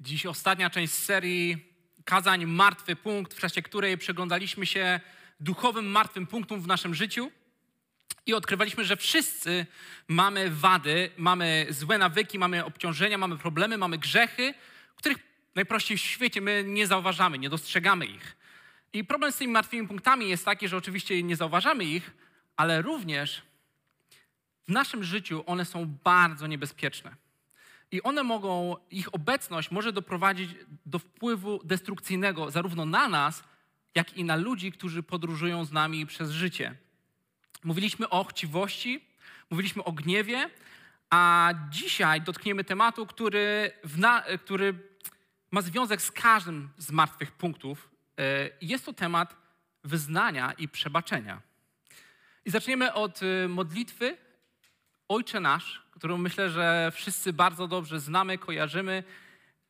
Dziś ostatnia część serii kazań Martwy Punkt, w czasie której przeglądaliśmy się duchowym martwym punktom w naszym życiu i odkrywaliśmy, że wszyscy mamy wady, mamy złe nawyki, mamy obciążenia, mamy problemy, mamy grzechy, których najprościej w świecie my nie zauważamy, nie dostrzegamy ich. I problem z tymi martwymi punktami jest taki, że oczywiście nie zauważamy ich, ale również w naszym życiu one są bardzo niebezpieczne. I one mogą, ich obecność może doprowadzić do wpływu destrukcyjnego zarówno na nas, jak i na ludzi, którzy podróżują z nami przez życie. Mówiliśmy o chciwości, mówiliśmy o gniewie, a dzisiaj dotkniemy tematu, który, na, który ma związek z każdym z martwych punktów. E, jest to temat wyznania i przebaczenia. I zaczniemy od e, modlitwy Ojcze Nasz, którą myślę, że wszyscy bardzo dobrze znamy, kojarzymy.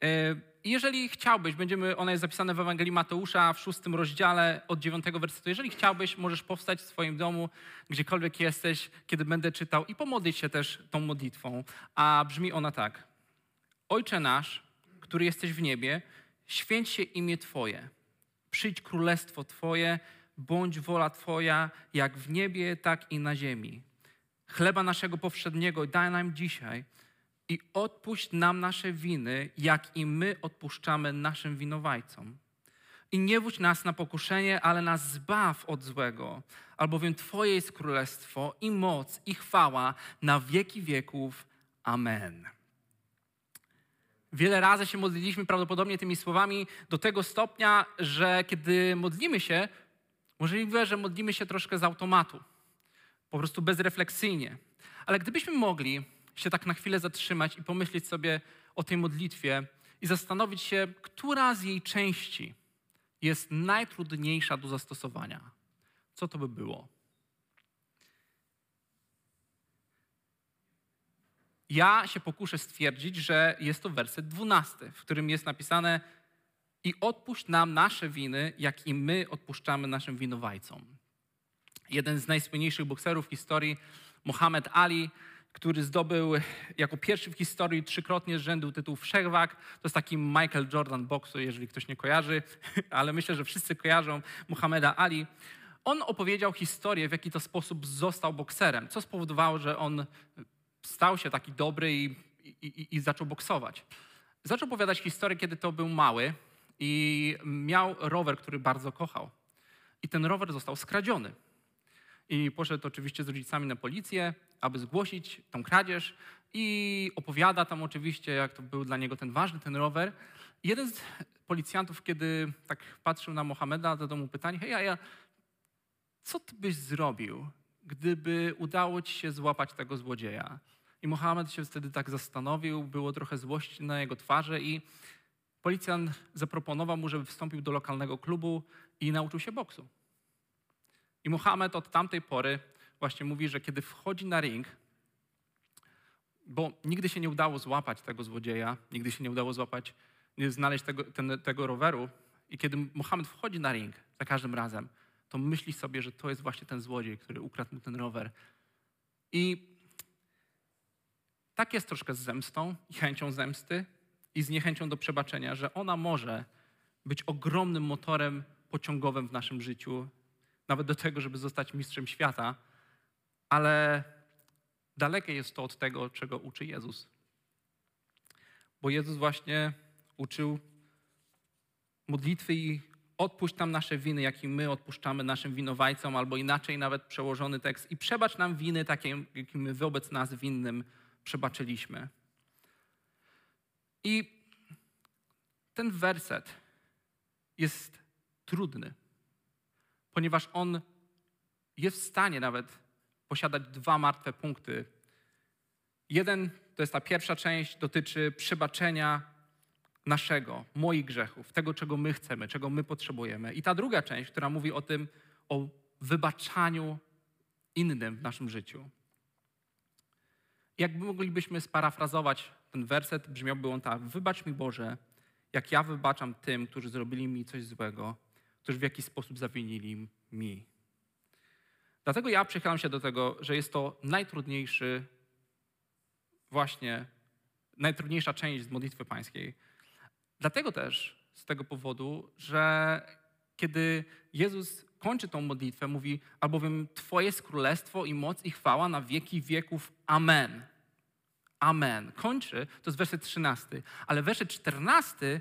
E, jeżeli chciałbyś, będziemy, ona jest zapisana w Ewangelii Mateusza w szóstym rozdziale od dziewiątego wersetu. Jeżeli chciałbyś, możesz powstać w swoim domu, gdziekolwiek jesteś, kiedy będę czytał i pomodlić się też tą modlitwą. A brzmi ona tak. Ojcze nasz, który jesteś w niebie, święć się imię Twoje. Przyjdź królestwo Twoje, bądź wola Twoja, jak w niebie, tak i na ziemi. Chleba naszego powszedniego daj nam dzisiaj i odpuść nam nasze winy, jak i my odpuszczamy naszym winowajcom. I nie wódź nas na pokuszenie, ale nas zbaw od złego, albowiem Twoje jest królestwo i moc i chwała na wieki wieków. Amen. Wiele razy się modliliśmy prawdopodobnie tymi słowami do tego stopnia, że kiedy modlimy się, możliwe, że modlimy się troszkę z automatu, po prostu bezrefleksyjnie. Ale gdybyśmy mogli się tak na chwilę zatrzymać i pomyśleć sobie o tej modlitwie i zastanowić się, która z jej części jest najtrudniejsza do zastosowania. Co to by było? Ja się pokuszę stwierdzić, że jest to werset dwunasty, w którym jest napisane i odpuść nam nasze winy, jak i my odpuszczamy naszym winowajcom. Jeden z najsłynniejszych bokserów w historii, Muhammad Ali, który zdobył jako pierwszy w historii trzykrotnie z rzędu tytuł wszechwag. To jest taki Michael Jordan boksu, jeżeli ktoś nie kojarzy, ale myślę, że wszyscy kojarzą Muhammeda Ali. On opowiedział historię, w jaki to sposób został bokserem, co spowodowało, że on stał się taki dobry i, i, i zaczął boksować. Zaczął opowiadać historię, kiedy to był mały i miał rower, który bardzo kochał. I ten rower został skradziony. I poszedł oczywiście z rodzicami na policję, aby zgłosić tą kradzież i opowiada tam oczywiście, jak to był dla niego ten ważny, ten rower. I jeden z policjantów, kiedy tak patrzył na Mohameda, zadał mu pytanie, hej, ja, co ty byś zrobił, gdyby udało ci się złapać tego złodzieja? I Mohamed się wtedy tak zastanowił, było trochę złości na jego twarzy i policjant zaproponował mu, żeby wstąpił do lokalnego klubu i nauczył się boksu. I Mohamed od tamtej pory właśnie mówi, że kiedy wchodzi na ring, bo nigdy się nie udało złapać tego złodzieja, nigdy się nie udało złapać, nie znaleźć tego, ten, tego roweru. I kiedy Mohamed wchodzi na ring za każdym razem, to myśli sobie, że to jest właśnie ten złodziej, który ukradł mu ten rower. I tak jest troszkę z zemstą i chęcią zemsty i z niechęcią do przebaczenia, że ona może być ogromnym motorem pociągowym w naszym życiu, nawet do tego, żeby zostać mistrzem świata, ale dalekie jest to od tego, czego uczy Jezus. Bo Jezus właśnie uczył modlitwy i odpuść nam nasze winy, jak i my odpuszczamy naszym winowajcom, albo inaczej nawet przełożony tekst i przebacz nam winy takie, jakie my wobec nas winnym przebaczyliśmy. I ten werset jest trudny, ponieważ on jest w stanie nawet posiadać dwa martwe punkty. Jeden to jest ta pierwsza część, dotyczy przebaczenia naszego, moich grzechów, tego, czego my chcemy, czego my potrzebujemy. I ta druga część, która mówi o tym, o wybaczaniu innym w naszym życiu. Jakby moglibyśmy sparafrazować ten werset, brzmiałby on tak: Wybacz mi Boże, jak ja wybaczam tym, którzy zrobili mi coś złego, którzy w jakiś sposób zawinili mi. Dlatego ja przychylam się do tego, że jest to najtrudniejszy, właśnie najtrudniejsza część z modlitwy pańskiej. Dlatego też, z tego powodu, że kiedy Jezus kończy tą modlitwę, mówi, albowiem Twoje jest królestwo i moc i chwała na wieki wieków. Amen. Amen. Kończy, to jest werset 13. Ale werset 14,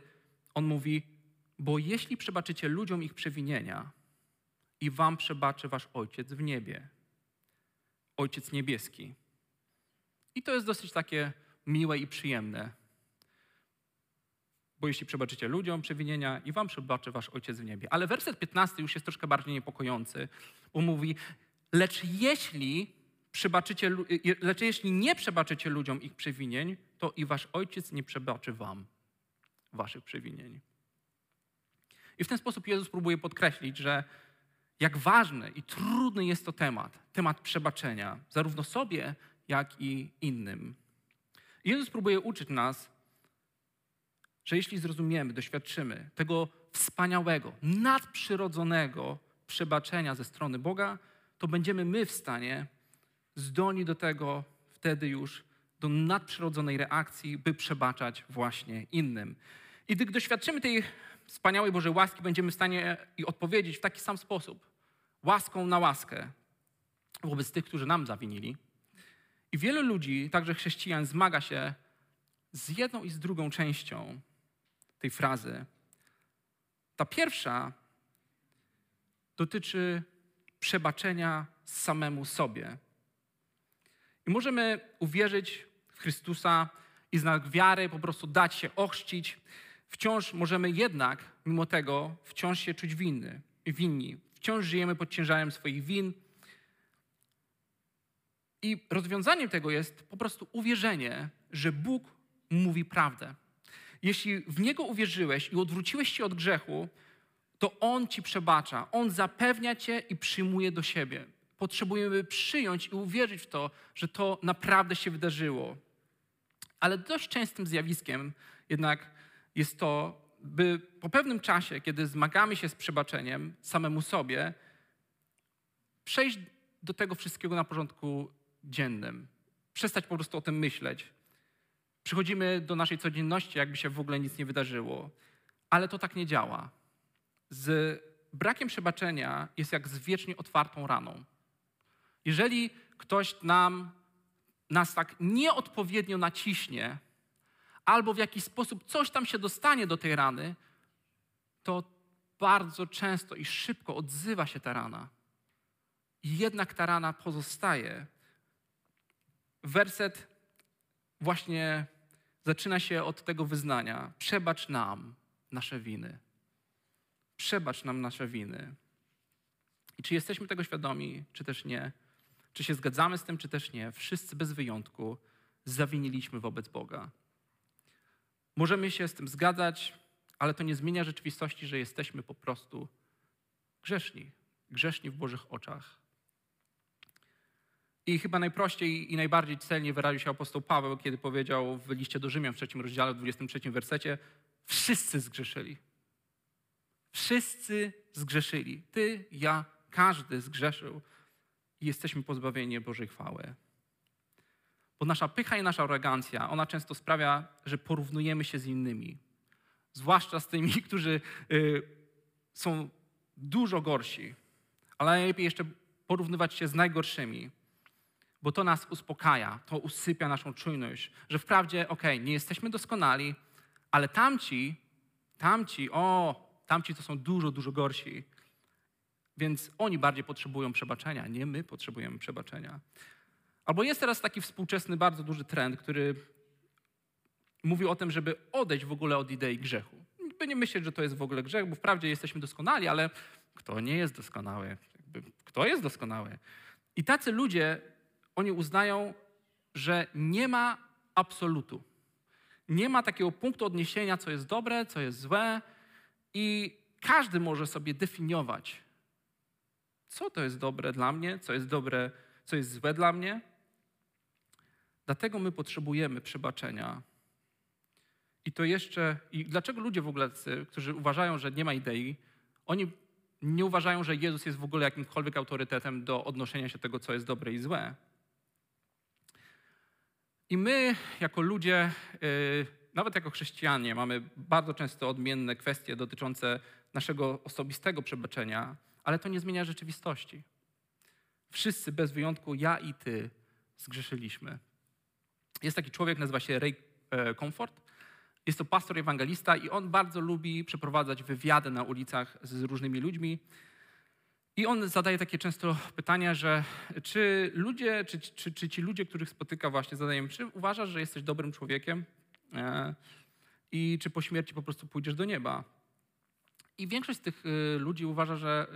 on mówi, bo jeśli przebaczycie ludziom ich przewinienia i wam przebaczy wasz Ojciec w niebie. Ojciec niebieski. I to jest dosyć takie miłe i przyjemne. Bo jeśli przebaczycie ludziom przewinienia i wam przebaczy wasz Ojciec w niebie. Ale werset 15 już jest troszkę bardziej niepokojący, bo mówi, lecz jeśli przebaczycie, lecz jeśli nie przebaczycie ludziom ich przewinień, to i wasz Ojciec nie przebaczy wam waszych przewinień. I w ten sposób Jezus próbuje podkreślić, że jak ważny i trudny jest to temat, temat przebaczenia, zarówno sobie, jak i innym. Jezus próbuje uczyć nas, że jeśli zrozumiemy, doświadczymy tego wspaniałego, nadprzyrodzonego przebaczenia ze strony Boga, to będziemy my w stanie zdolni do tego wtedy już, do nadprzyrodzonej reakcji, by przebaczać właśnie innym. I gdy doświadczymy tej wspaniałej Bożej łaski, będziemy w stanie i odpowiedzieć w taki sam sposób, łaską na łaskę wobec tych, którzy nam zawinili. I wielu ludzi, także chrześcijan, zmaga się z jedną i z drugą częścią tej frazy. Ta pierwsza dotyczy przebaczenia samemu sobie. I możemy uwierzyć w Chrystusa i znak wiary po prostu dać się ochrzcić. Wciąż możemy jednak, mimo tego, wciąż się czuć winny, winni. Wciąż żyjemy pod ciężarem swoich win. I rozwiązaniem tego jest po prostu uwierzenie, że Bóg mówi prawdę. Jeśli w Niego uwierzyłeś i odwróciłeś się od grzechu, to On ci przebacza. On zapewnia cię i przyjmuje do siebie. Potrzebujemy przyjąć i uwierzyć w to, że to naprawdę się wydarzyło. Ale dość częstym zjawiskiem jednak jest to, by po pewnym czasie, kiedy zmagamy się z przebaczeniem samemu sobie, przejść do tego wszystkiego na porządku dziennym. Przestać po prostu o tym myśleć. Przychodzimy do naszej codzienności, jakby się w ogóle nic nie wydarzyło. Ale to tak nie działa. Z brakiem przebaczenia jest jak z wiecznie otwartą raną. Jeżeli ktoś nam, nas tak nieodpowiednio naciśnie, albo w jakiś sposób coś tam się dostanie do tej rany, to bardzo często i szybko odzywa się ta rana. I jednak ta rana pozostaje. Werset właśnie zaczyna się od tego wyznania: Przebacz nam nasze winy. Przebacz nam nasze winy. I czy jesteśmy tego świadomi, czy też nie? Czy się zgadzamy z tym, czy też nie? Wszyscy bez wyjątku zawiniliśmy wobec Boga. Możemy się z tym zgadzać, ale to nie zmienia rzeczywistości, że jesteśmy po prostu grzeszni. Grzeszni w Bożych oczach. I chyba najprościej i najbardziej celnie wyraził się apostoł Paweł, kiedy powiedział w liście do Rzymian w trzecim rozdziale, w 23 wersecie, wszyscy zgrzeszyli. Wszyscy zgrzeszyli. Ty, ja, każdy zgrzeszył i jesteśmy pozbawieni Bożej chwały. Bo nasza pycha i nasza arogancja, ona często sprawia, że porównujemy się z innymi. Zwłaszcza z tymi, którzy y, są dużo gorsi. Ale najlepiej jeszcze porównywać się z najgorszymi. Bo to nas uspokaja, to usypia naszą czujność, że wprawdzie, okej, okay, nie jesteśmy doskonali, ale tamci, tamci, o, tamci to są dużo, dużo gorsi. Więc oni bardziej potrzebują przebaczenia, nie my potrzebujemy przebaczenia. Albo jest teraz taki współczesny, bardzo duży trend, który mówi o tym, żeby odejść w ogóle od idei grzechu. By nie myśleć, że to jest w ogóle grzech, bo wprawdzie jesteśmy doskonali, ale kto nie jest doskonały? Kto jest doskonały? I tacy ludzie, oni uznają, że nie ma absolutu. Nie ma takiego punktu odniesienia, co jest dobre, co jest złe, i każdy może sobie definiować, co to jest dobre dla mnie, co jest dobre, co jest złe dla mnie. Dlatego my potrzebujemy przebaczenia. I to jeszcze, i dlaczego ludzie w ogóle, którzy uważają, że nie ma idei, oni nie uważają, że Jezus jest w ogóle jakimkolwiek autorytetem do odnoszenia się tego, co jest dobre i złe. I my, jako ludzie, yy, nawet jako chrześcijanie mamy bardzo często odmienne kwestie dotyczące naszego osobistego przebaczenia, ale to nie zmienia rzeczywistości. Wszyscy bez wyjątku, ja i ty, zgrzeszyliśmy. Jest taki człowiek, nazywa się Ray e, Comfort. Jest to pastor ewangelista i on bardzo lubi przeprowadzać wywiady na ulicach z różnymi ludźmi. I on zadaje takie często pytania, że czy ludzie, czy, czy, czy ci ludzie, których spotyka właśnie, zadają, czy uważasz, że jesteś dobrym człowiekiem e, i czy po śmierci po prostu pójdziesz do nieba? I większość z tych e, ludzi uważa, że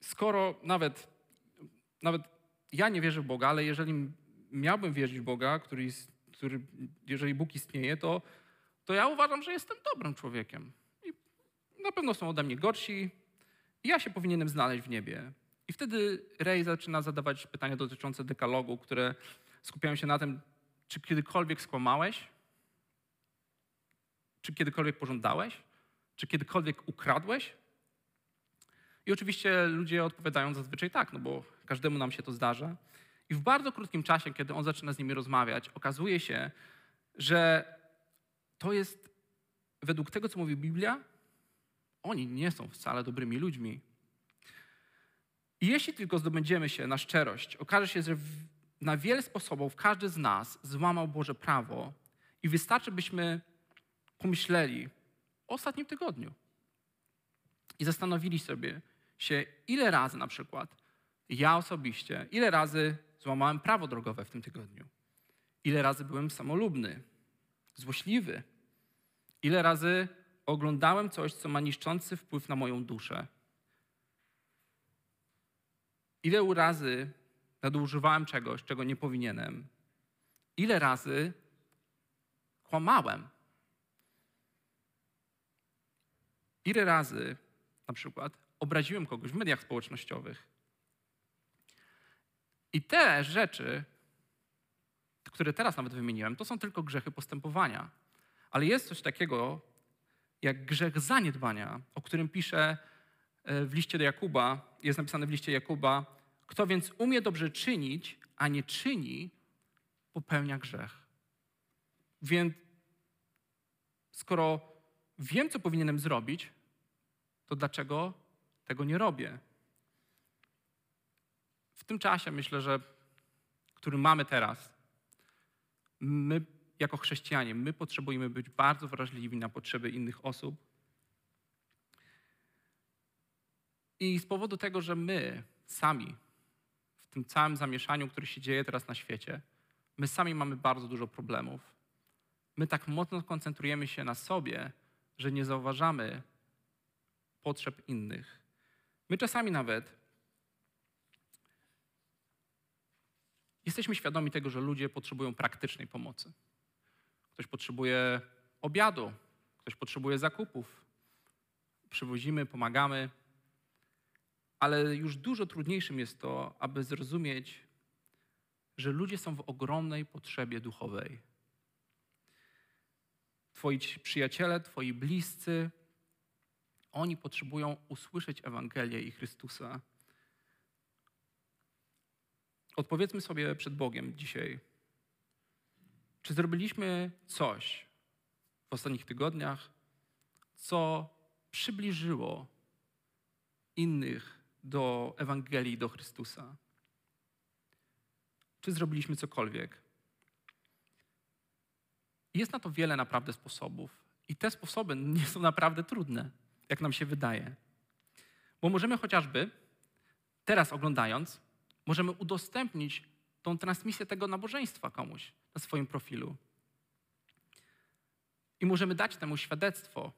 skoro nawet, nawet ja nie wierzę w Boga, ale jeżeli miałbym wierzyć w Boga, który, który jeżeli Bóg istnieje, to, to ja uważam, że jestem dobrym człowiekiem. I na pewno są ode mnie gorsi, i ja się powinienem znaleźć w niebie. I wtedy Ray zaczyna zadawać pytania dotyczące dekalogu, które skupiają się na tym, czy kiedykolwiek skłamałeś? Czy kiedykolwiek pożądałeś? Czy kiedykolwiek ukradłeś? I oczywiście ludzie odpowiadają zazwyczaj tak, no bo każdemu nam się to zdarza. I w bardzo krótkim czasie, kiedy on zaczyna z nimi rozmawiać, okazuje się, że to jest według tego, co mówi Biblia, oni nie są wcale dobrymi ludźmi. I jeśli tylko zdobędziemy się na szczerość, okaże się, że na wiele sposobów każdy z nas złamał Boże prawo i wystarczy, byśmy pomyśleli o ostatnim tygodniu i zastanowili sobie się, ile razy na przykład ja osobiście, ile razy złamałem prawo drogowe w tym tygodniu, ile razy byłem samolubny, złośliwy, ile razy oglądałem coś, co ma niszczący wpływ na moją duszę. Ile razy nadużywałem czegoś, czego nie powinienem? Ile razy kłamałem? Ile razy na przykład obraziłem kogoś w mediach społecznościowych? I te rzeczy, które teraz nawet wymieniłem, to są tylko grzechy postępowania. Ale jest coś takiego, jak grzech zaniedbania, o którym pisze e, w liście do Jakuba, jest napisane w liście Jakuba, kto więc umie dobrze czynić, a nie czyni, popełnia grzech. Więc skoro wiem, co powinienem zrobić, to dlaczego tego nie robię? W tym czasie myślę, że który mamy teraz, my jako chrześcijanie, my potrzebujemy być bardzo wrażliwi na potrzeby innych osób. I z powodu tego, że my sami, w tym całym zamieszaniu, które się dzieje teraz na świecie, my sami mamy bardzo dużo problemów. My tak mocno koncentrujemy się na sobie, że nie zauważamy potrzeb innych. My czasami nawet jesteśmy świadomi tego, że ludzie potrzebują praktycznej pomocy. Ktoś potrzebuje obiadu, ktoś potrzebuje zakupów. Przywozimy, pomagamy, ale już dużo trudniejszym jest to, aby zrozumieć, że ludzie są w ogromnej potrzebie duchowej. Twoi przyjaciele, Twoi bliscy, oni potrzebują usłyszeć Ewangelię i Chrystusa. Odpowiedzmy sobie przed Bogiem dzisiaj, czy zrobiliśmy coś w ostatnich tygodniach, co przybliżyło innych do Ewangelii, do Chrystusa? Czy zrobiliśmy cokolwiek? Jest na to wiele naprawdę sposobów. I te sposoby nie są naprawdę trudne, jak nam się wydaje. Bo możemy chociażby, teraz oglądając, możemy udostępnić tą transmisję tego nabożeństwa komuś na swoim profilu. I możemy dać temu świadectwo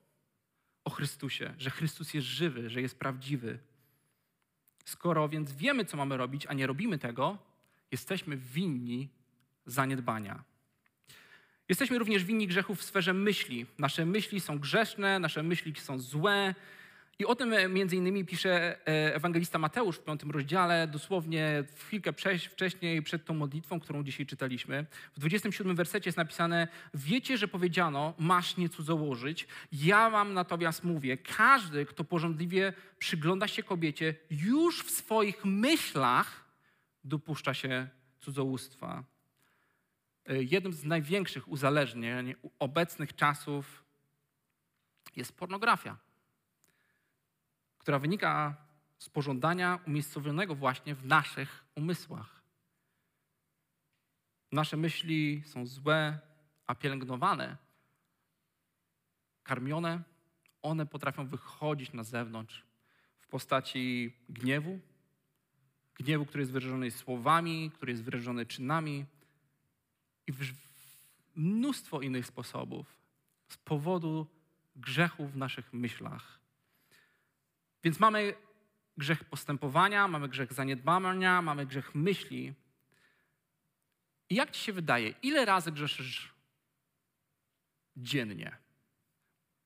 o Chrystusie, że Chrystus jest żywy, że jest prawdziwy. Skoro więc wiemy, co mamy robić, a nie robimy tego, jesteśmy winni zaniedbania. Jesteśmy również winni grzechów w sferze myśli. Nasze myśli są grzeszne, nasze myśli są złe, i o tym e, między innymi pisze e, ewangelista Mateusz w piątym rozdziale, dosłownie chwilkę wcześniej przed tą modlitwą, którą dzisiaj czytaliśmy. W 27 wersecie jest napisane, wiecie, że powiedziano, masz nie cudzołożyć. Ja wam natomiast mówię, każdy, kto porządliwie przygląda się kobiecie, już w swoich myślach dopuszcza się cudzołóstwa. y, jednym z największych uzależnień obecnych czasów jest pornografia, która wynika z pożądania umiejscowionego właśnie w naszych umysłach. Nasze myśli są złe, a pielęgnowane, karmione, one potrafią wychodzić na zewnątrz w postaci gniewu, gniewu, który jest wyrażony słowami, który jest wyrażony czynami i mnóstwo innych sposobów z powodu grzechu w naszych myślach. Więc mamy grzech postępowania, mamy grzech zaniedbania, mamy grzech myśli. I jak ci się wydaje, ile razy grzeszysz dziennie?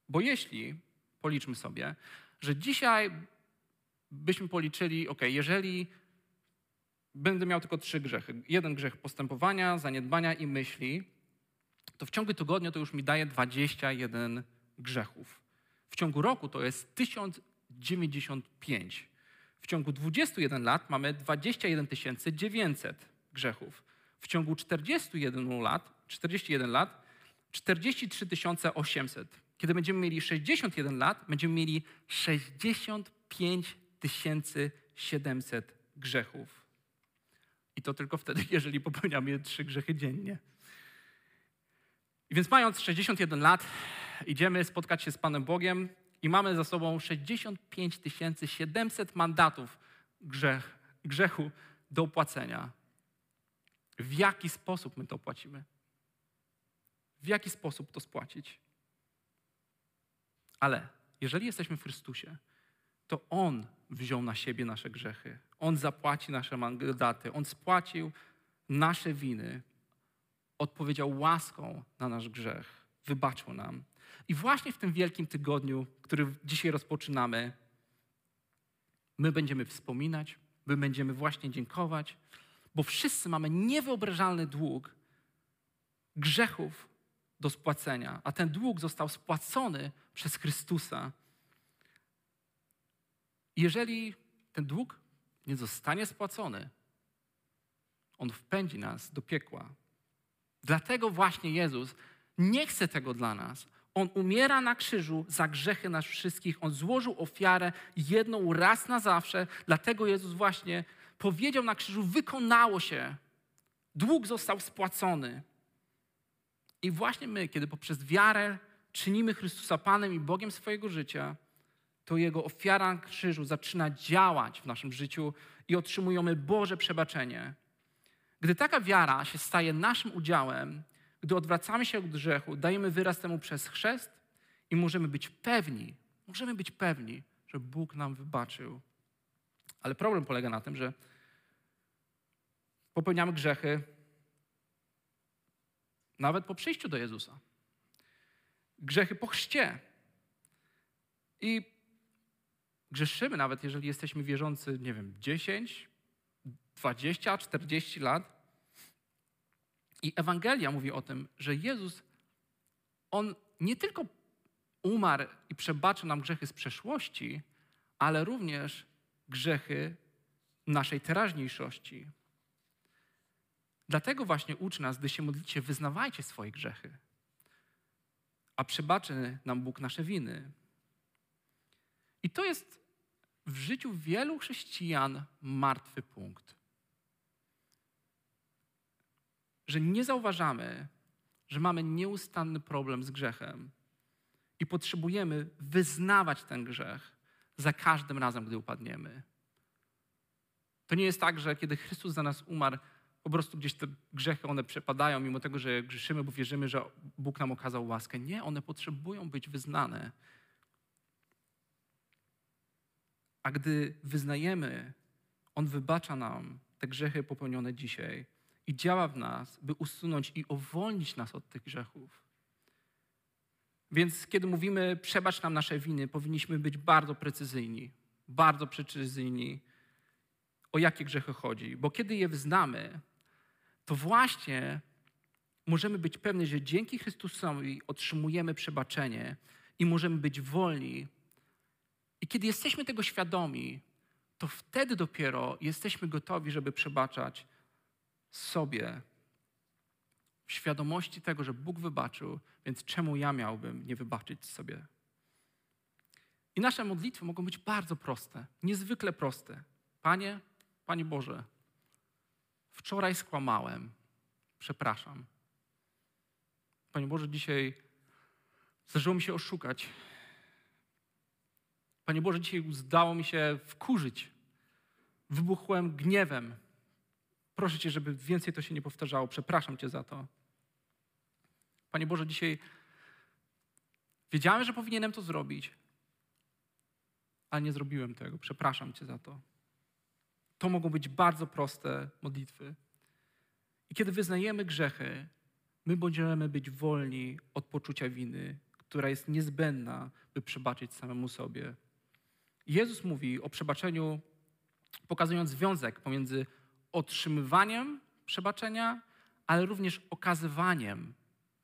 Bo jeśli, policzmy sobie, że dzisiaj byśmy policzyli, ok, jeżeli będę miał tylko trzy grzechy, jeden grzech postępowania, zaniedbania i myśli, to w ciągu tygodnia to już mi daje 21 grzechów. W ciągu roku to jest 1095. W ciągu 21 lat mamy 21 900 grzechów. W ciągu 41 lat, 41 lat 43 800. Kiedy będziemy mieli 61 lat, będziemy mieli 65 700 grzechów. I to tylko wtedy, jeżeli popełniamy trzy grzechy dziennie. Więc mając 61 lat, idziemy spotkać się z Panem Bogiem i mamy za sobą 65 700 mandatów grzech, grzechu do opłacenia. W jaki sposób my to płacimy? W jaki sposób to spłacić? Ale jeżeli jesteśmy w Chrystusie, to On wziął na siebie nasze grzechy. On zapłaci nasze mandaty. On spłacił nasze winy. Odpowiedział łaską na nasz grzech. Wybaczył nam. I właśnie w tym wielkim tygodniu, który dzisiaj rozpoczynamy, my będziemy wspominać, my będziemy właśnie dziękować, bo wszyscy mamy niewyobrażalny dług grzechów do spłacenia, a ten dług został spłacony przez Chrystusa. Jeżeli ten dług nie zostanie spłacony, on wpędzi nas do piekła. Dlatego właśnie Jezus nie chce tego dla nas. On umiera na krzyżu za grzechy nas wszystkich. On złożył ofiarę jedną raz na zawsze. Dlatego Jezus właśnie powiedział na krzyżu: Wykonało się. Dług został spłacony. I właśnie my, kiedy poprzez wiarę czynimy Chrystusa Panem i Bogiem swojego życia, to Jego ofiara na krzyżu zaczyna działać w naszym życiu i otrzymujemy Boże przebaczenie. Gdy taka wiara się staje naszym udziałem, gdy odwracamy się od grzechu, dajemy wyraz temu przez chrzest i możemy być pewni, możemy być pewni, że Bóg nam wybaczył. Ale problem polega na tym, że popełniamy grzechy nawet po przyjściu do Jezusa. Grzechy po chrzcie. I grzeszymy nawet, jeżeli jesteśmy wierzący, nie wiem, 10, 20, 40 lat. I Ewangelia mówi o tym, że Jezus, On nie tylko umarł i przebaczył nam grzechy z przeszłości, ale również grzechy naszej teraźniejszości. Dlatego właśnie uczy nas, gdy się modlicie, wyznawajcie swoje grzechy, a przebaczy nam Bóg nasze winy. I to jest w życiu wielu chrześcijan martwy punkt. Że nie zauważamy, że mamy nieustanny problem z grzechem i potrzebujemy wyznawać ten grzech za każdym razem, gdy upadniemy. To nie jest tak, że kiedy Chrystus za nas umarł, po prostu gdzieś te grzechy, one przepadają, mimo tego, że grzeszymy, bo wierzymy, że Bóg nam okazał łaskę. Nie, one potrzebują być wyznane. A gdy wyznajemy, On wybacza nam te grzechy popełnione dzisiaj i działa w nas, by usunąć i uwolnić nas od tych grzechów. Więc kiedy mówimy przebacz nam nasze winy, powinniśmy być bardzo precyzyjni, bardzo precyzyjni, o jakie grzechy chodzi. Bo kiedy je wyznamy, to właśnie możemy być pewni, że dzięki Chrystusowi otrzymujemy przebaczenie i możemy być wolni. I kiedy jesteśmy tego świadomi, to wtedy dopiero jesteśmy gotowi, żeby przebaczać sobie w świadomości tego, że Bóg wybaczył, więc czemu ja miałbym nie wybaczyć sobie? I nasze modlitwy mogą być bardzo proste, niezwykle proste. Panie, Panie Boże, wczoraj skłamałem, przepraszam. Panie Boże, dzisiaj zdarzyło mi się oszukać. Panie Boże, dzisiaj zdało mi się wkurzyć. Wybuchłem gniewem. Proszę Cię, żeby więcej to się nie powtarzało. Przepraszam Cię za to. Panie Boże, dzisiaj wiedziałem, że powinienem to zrobić, ale nie zrobiłem tego. Przepraszam Cię za to. To mogą być bardzo proste modlitwy. I kiedy wyznajemy grzechy, my będziemy być wolni od poczucia winy, która jest niezbędna, by przebaczyć samemu sobie. Jezus mówi o przebaczeniu, pokazując związek pomiędzy otrzymywaniem przebaczenia, ale również okazywaniem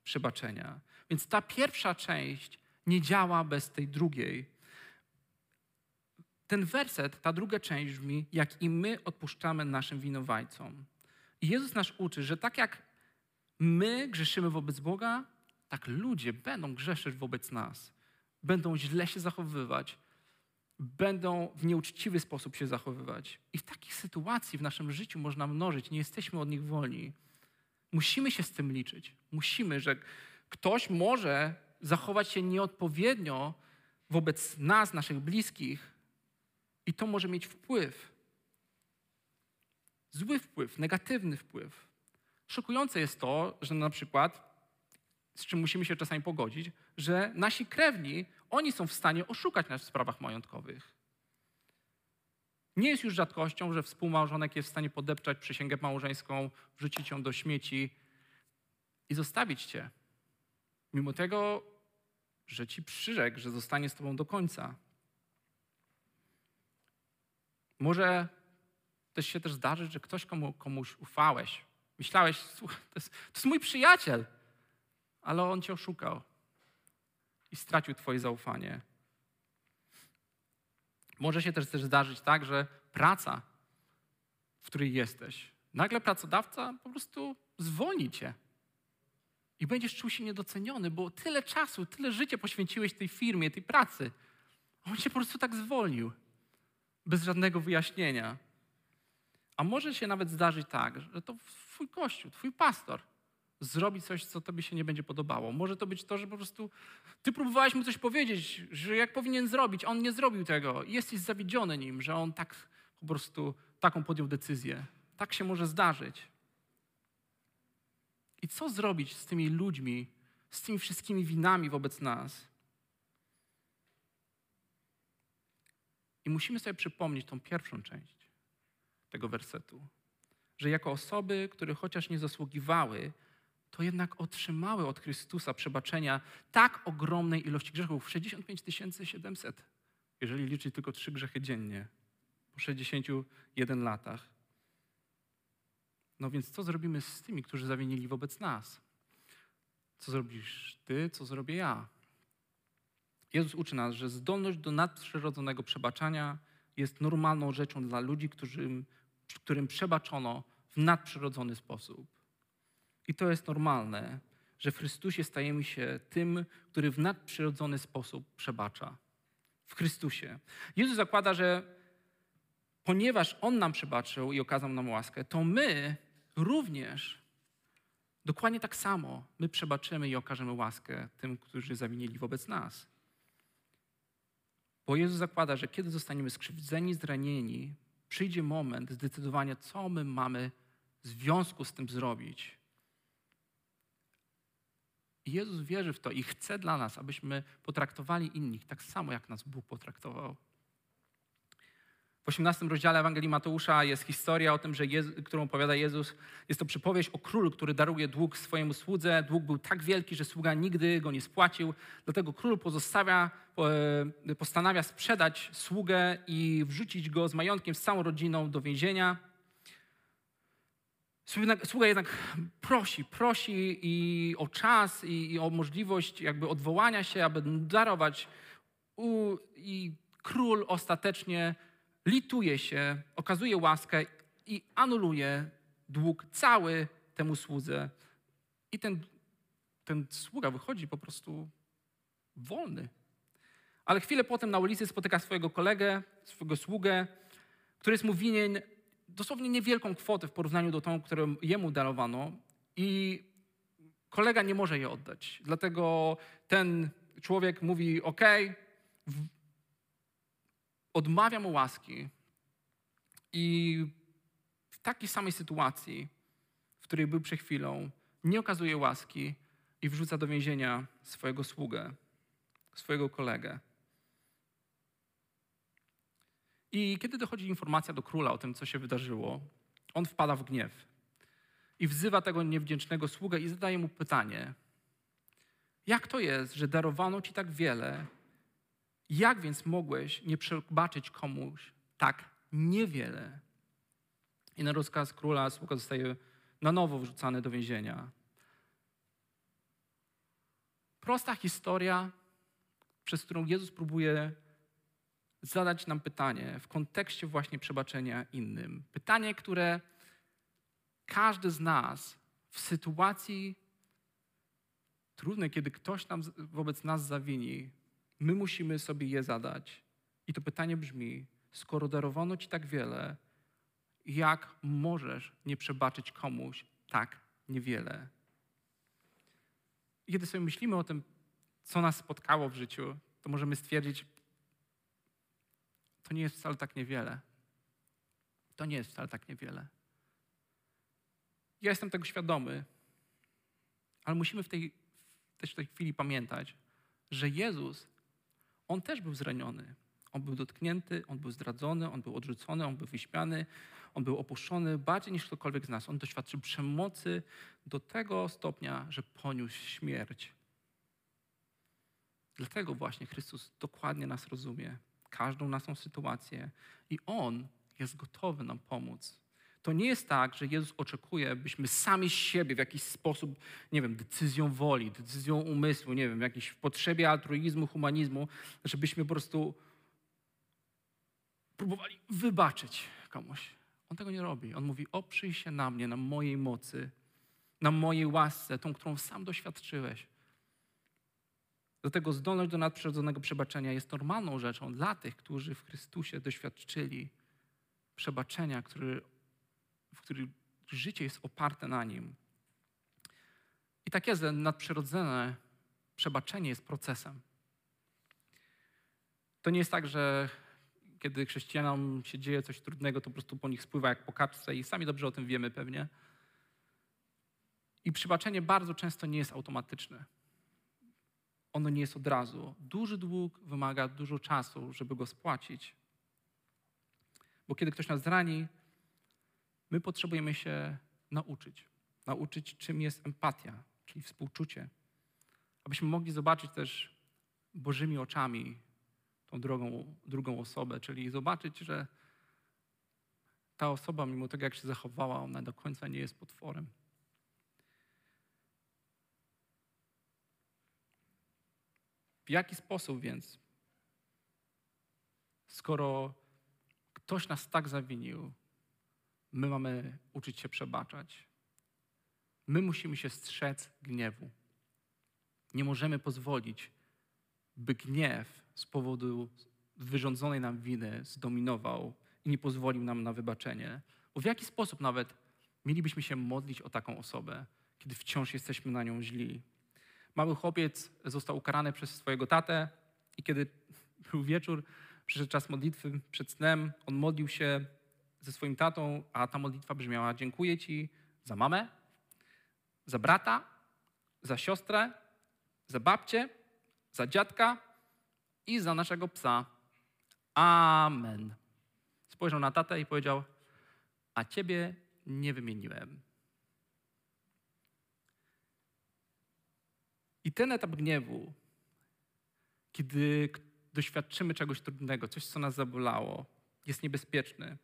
przebaczenia. Więc ta pierwsza część nie działa bez tej drugiej. Ten werset, ta druga część brzmi, jak i my odpuszczamy naszym winowajcom. I Jezus nas uczy, że tak jak my grzeszymy wobec Boga, tak ludzie będą grzeszyć wobec nas. Będą źle się zachowywać, będą w nieuczciwy sposób się zachowywać. I w takich sytuacji w naszym życiu można mnożyć, nie jesteśmy od nich wolni. Musimy się z tym liczyć. Musimy, że ktoś może zachować się nieodpowiednio wobec nas, naszych bliskich, i to może mieć wpływ. Zły wpływ, negatywny wpływ. Szokujące jest to, że na przykład, z czym musimy się czasami pogodzić, że nasi krewni, oni są w stanie oszukać nas w sprawach majątkowych. Nie jest już rzadkością, że współmałżonek jest w stanie podepczać przysięgę małżeńską, wrzucić ją do śmieci i zostawić cię. Mimo tego, że ci przyrzekł, że zostanie z tobą do końca. Może też się też zdarzyć, że ktoś komu, komuś ufałeś. Myślałeś, słuchaj, to jest, to jest mój przyjaciel, ale on cię oszukał i stracił twoje zaufanie. Może się też, też zdarzyć tak, że praca, w której jesteś, nagle pracodawca po prostu zwolni cię. I będziesz czuł się niedoceniony, bo tyle czasu, tyle życia poświęciłeś tej firmie, tej pracy. On cię po prostu tak zwolnił, bez żadnego wyjaśnienia. A może się nawet zdarzyć tak, że to twój kościół, twój pastor zrobi coś, co tobie się nie będzie podobało. Może to być to, że po prostu ty próbowałeś mu coś powiedzieć, że jak powinien zrobić, on nie zrobił tego jesteś zawiedziony nim, że on tak po prostu taką podjął decyzję. Tak się może zdarzyć. I co zrobić z tymi ludźmi, z tymi wszystkimi winami wobec nas? I musimy sobie przypomnieć tą pierwszą część tego wersetu, że jako osoby, które chociaż nie zasługiwały, to jednak otrzymały od Chrystusa przebaczenia tak ogromnej ilości grzechów 65 700, jeżeli liczyć tylko trzy grzechy dziennie po 61 latach. No więc co zrobimy z tymi, którzy zawinili wobec nas? Co zrobisz ty, co zrobię ja? Jezus uczy nas, że zdolność do nadprzyrodzonego przebaczania jest normalną rzeczą dla ludzi, którym, którym przebaczono w nadprzyrodzony sposób. I to jest normalne, że w Chrystusie stajemy się tym, który w nadprzyrodzony sposób przebacza. W Chrystusie. Jezus zakłada, że ponieważ On nam przebaczył i okazał nam łaskę, to my również dokładnie tak samo my przebaczymy i okażemy łaskę tym, którzy zawinili wobec nas. Bo Jezus zakłada, że kiedy zostaniemy skrzywdzeni, zranieni, przyjdzie moment zdecydowania, co my mamy w związku z tym zrobić. Jezus wierzy w to i chce dla nas, abyśmy potraktowali innych tak samo, jak nas Bóg potraktował. W 18 rozdziale Ewangelii Mateusza jest historia o tym, że Jezu, którą opowiada Jezus. Jest to przypowieść o królu, który daruje dług swojemu słudze. Dług był tak wielki, że sługa nigdy go nie spłacił. Dlatego król pozostawia, e, postanawia sprzedać sługę i wrzucić go z majątkiem, z całą rodziną do więzienia. Sługa jednak prosi, prosi i o czas i, i o możliwość jakby odwołania się, aby darować. U, I król ostatecznie lituje się, okazuje łaskę i anuluje dług cały temu słudze. I ten, ten sługa wychodzi po prostu wolny. Ale chwilę potem na ulicy spotyka swojego kolegę, swojego sługę, który jest mu winien dosłownie niewielką kwotę w porównaniu do tą, którą jemu darowano i kolega nie może jej oddać. Dlatego ten człowiek mówi, ok, odmawia mu łaski i w takiej samej sytuacji, w której był przed chwilą, nie okazuje łaski i wrzuca do więzienia swojego sługę, swojego kolegę. I kiedy dochodzi informacja do króla o tym, co się wydarzyło, on wpada w gniew i wzywa tego niewdzięcznego sługę i zadaje mu pytanie: Jak to jest, że darowano ci tak wiele? Jak więc mogłeś nie przebaczyć komuś tak niewiele? I na rozkaz króla sługa zostaje na nowo wrzucany do więzienia. Prosta historia, przez którą Jezus próbuje zadać nam pytanie w kontekście właśnie przebaczenia innym. Pytanie, które każdy z nas w sytuacji trudnej, kiedy ktoś nam wobec nas zawini, my musimy sobie je zadać. I to pytanie brzmi: skoro darowano ci tak wiele, jak możesz nie przebaczyć komuś tak niewiele? I kiedy sobie myślimy o tym, co nas spotkało w życiu, to możemy stwierdzić, to nie jest wcale tak niewiele. To nie jest wcale tak niewiele. Ja jestem tego świadomy, ale musimy w tej, w tej chwili pamiętać, że Jezus, On też był zraniony. On był dotknięty, On był zdradzony, On był odrzucony, On był wyśmiany, On był opuszczony bardziej niż ktokolwiek z nas. On doświadczył przemocy do tego stopnia, że poniósł śmierć. Dlatego właśnie Chrystus dokładnie nas rozumie każdą naszą sytuację i On jest gotowy nam pomóc. To nie jest tak, że Jezus oczekuje, byśmy sami siebie w jakiś sposób, nie wiem, decyzją woli, decyzją umysłu, nie wiem, jakiejś potrzebie altruizmu, humanizmu, żebyśmy po prostu próbowali wybaczyć komuś. On tego nie robi. On mówi: oprzyj się na mnie, na mojej mocy, na mojej łasce, tą, którą sam doświadczyłeś. Dlatego zdolność do nadprzyrodzonego przebaczenia jest normalną rzeczą dla tych, którzy w Chrystusie doświadczyli przebaczenia, który, w którym życie jest oparte na nim. I tak jest, nadprzyrodzone przebaczenie jest procesem. To nie jest tak, że kiedy chrześcijanom się dzieje coś trudnego, to po prostu po nich spływa jak po kaczce i sami dobrze o tym wiemy pewnie. I przebaczenie bardzo często nie jest automatyczne ono nie jest od razu. Duży dług wymaga dużo czasu, żeby go spłacić. Bo kiedy ktoś nas zrani, my potrzebujemy się nauczyć. Nauczyć, czym jest empatia, czyli współczucie. Abyśmy mogli zobaczyć też Bożymi oczami tą drugą, drugą osobę, czyli zobaczyć, że ta osoba, mimo tego, jak się zachowała, ona do końca nie jest potworem. W jaki sposób więc, skoro ktoś nas tak zawinił, my mamy uczyć się przebaczać? My musimy się strzec gniewu. Nie możemy pozwolić, by gniew z powodu wyrządzonej nam winy zdominował i nie pozwolił nam na wybaczenie. Bo w jaki sposób nawet mielibyśmy się modlić o taką osobę, kiedy wciąż jesteśmy na nią źli? Mały chłopiec został ukarany przez swojego tatę i kiedy był wieczór, przyszedł czas modlitwy przed snem, on modlił się ze swoim tatą, a ta modlitwa brzmiała: Dziękuję Ci za mamę, za brata, za siostrę, za babcię, za dziadka i za naszego psa. Amen. Spojrzał na tatę i powiedział: A ciebie nie wymieniłem. I ten etap gniewu, kiedy doświadczymy czegoś trudnego, coś, co nas zabolało, jest niebezpieczny.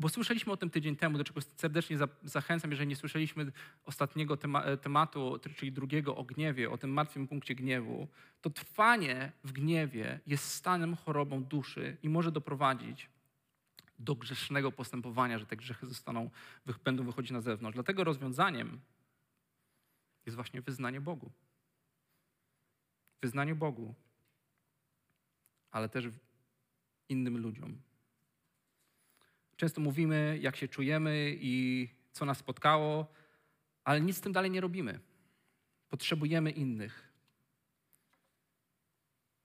Bo słyszeliśmy o tym tydzień temu, do czego serdecznie zachęcam, jeżeli nie słyszeliśmy ostatniego tema tematu, czyli drugiego o gniewie, o tym martwym punkcie gniewu, to trwanie w gniewie jest stanem chorobą duszy i może doprowadzić do grzesznego postępowania, że te grzechy zostaną, będą wychodzić na zewnątrz. Dlatego rozwiązaniem jest właśnie wyznanie Bogu. Wyznanie Bogu, ale też innym ludziom. Często mówimy, jak się czujemy i co nas spotkało, ale nic z tym dalej nie robimy. Potrzebujemy innych.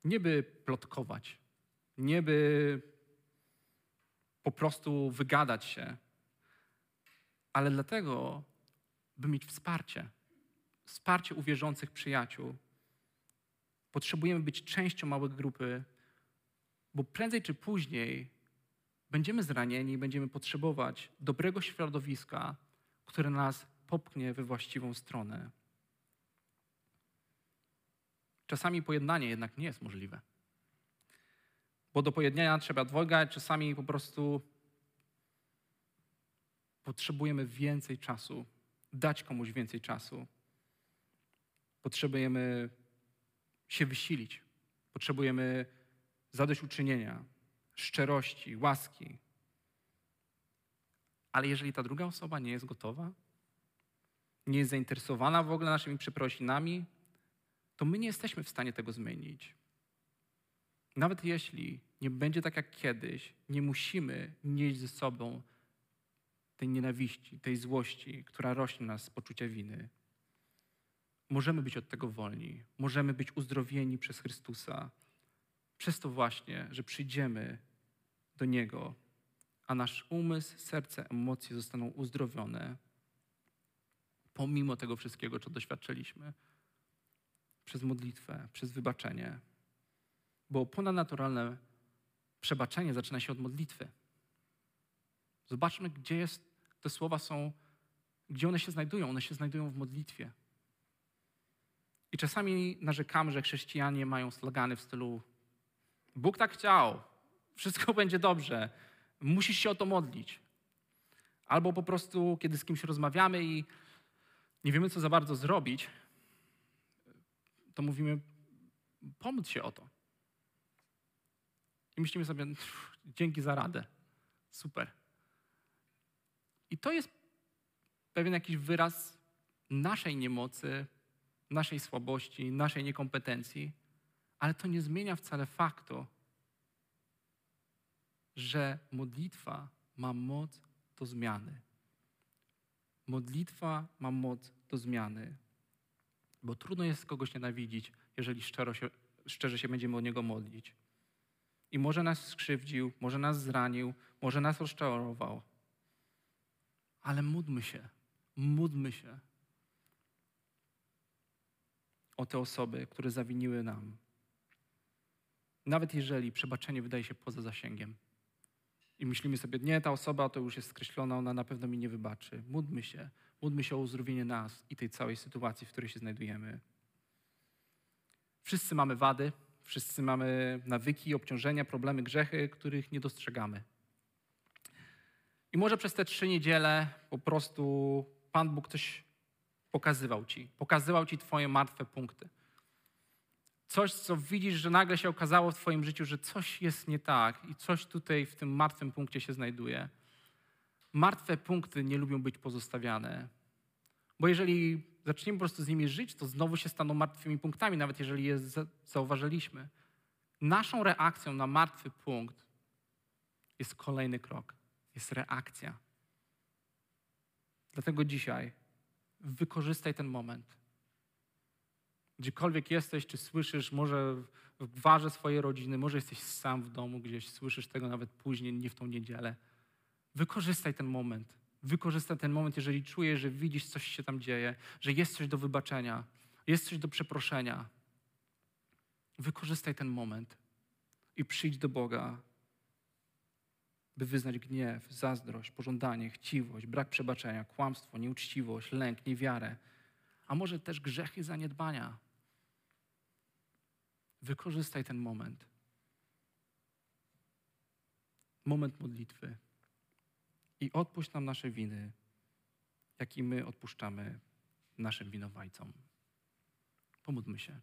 Nie by plotkować, nie by po prostu wygadać się, ale dlatego, by mieć wsparcie. Wsparcie uwierzących przyjaciół. Potrzebujemy być częścią małej grupy, bo prędzej czy później będziemy zranieni, będziemy potrzebować dobrego środowiska, które nas popchnie we właściwą stronę. Czasami pojednanie jednak nie jest możliwe. Bo do pojednania trzeba dwojga, czasami po prostu potrzebujemy więcej czasu, dać komuś więcej czasu. Potrzebujemy się wysilić. Potrzebujemy zadośćuczynienia, szczerości, łaski. Ale jeżeli ta druga osoba nie jest gotowa, nie jest zainteresowana w ogóle naszymi przeprosinami, to my nie jesteśmy w stanie tego zmienić. Nawet jeśli nie będzie tak jak kiedyś, nie musimy nieść ze sobą tej nienawiści, tej złości, która rośnie nas z poczucia winy. Możemy być od tego wolni, możemy być uzdrowieni przez Chrystusa, przez to właśnie, że przyjdziemy do Niego, a nasz umysł, serce, emocje zostaną uzdrowione, pomimo tego wszystkiego, co doświadczyliśmy, przez modlitwę, przez wybaczenie. Bo ponadnaturalne przebaczenie zaczyna się od modlitwy. Zobaczmy, gdzie jest, te słowa są, gdzie one się znajdują. One się znajdują w modlitwie. I czasami narzekamy, że chrześcijanie mają slogany w stylu Bóg tak chciał, wszystko będzie dobrze, musisz się o to modlić. Albo po prostu, kiedy z kimś rozmawiamy i nie wiemy, co za bardzo zrobić, to mówimy, pomóc się o to. I myślimy sobie, dzięki za radę, super. I to jest pewien jakiś wyraz naszej niemocy, naszej słabości, naszej niekompetencji, ale to nie zmienia wcale faktu, że modlitwa ma moc do zmiany. Modlitwa ma moc do zmiany, bo trudno jest kogoś nienawidzić, jeżeli szczero się, szczerze się będziemy o niego modlić. I może nas skrzywdził, może nas zranił, może nas rozczarował. Ale módlmy się, módlmy się o te osoby, które zawiniły nam. Nawet jeżeli przebaczenie wydaje się poza zasięgiem. I myślimy sobie, nie, ta osoba to już jest skreślona, ona na pewno mi nie wybaczy. Módlmy się, módlmy się o uzdrowienie nas i tej całej sytuacji, w której się znajdujemy. Wszyscy mamy wady, wszyscy mamy nawyki, obciążenia, problemy, grzechy, których nie dostrzegamy. I może przez te trzy niedziele po prostu Pan Bóg coś pokazywał ci. Pokazywał ci Twoje martwe punkty. Coś, co widzisz, że nagle się okazało w Twoim życiu, że coś jest nie tak i coś tutaj w tym martwym punkcie się znajduje. Martwe punkty nie lubią być pozostawiane. Bo jeżeli zaczniemy po prostu z nimi żyć, to znowu się staną martwymi punktami, nawet jeżeli je zauważyliśmy. Naszą reakcją na martwy punkt jest kolejny krok jest reakcja. Dlatego dzisiaj wykorzystaj ten moment. Gdziekolwiek jesteś, czy słyszysz, może w gwarze swojej rodziny, może jesteś sam w domu gdzieś, słyszysz tego nawet później, nie w tą niedzielę. Wykorzystaj ten moment. Wykorzystaj ten moment, jeżeli czujesz, że widzisz, coś się tam dzieje, że jest coś do wybaczenia, jest coś do przeproszenia. Wykorzystaj ten moment i przyjdź do Boga by wyznać gniew, zazdrość, pożądanie, chciwość, brak przebaczenia, kłamstwo, nieuczciwość, lęk, niewiarę, a może też grzechy, zaniedbania. Wykorzystaj ten moment. Moment modlitwy. I odpuść nam nasze winy, jak i my odpuszczamy naszym winowajcom. Pomódlmy się.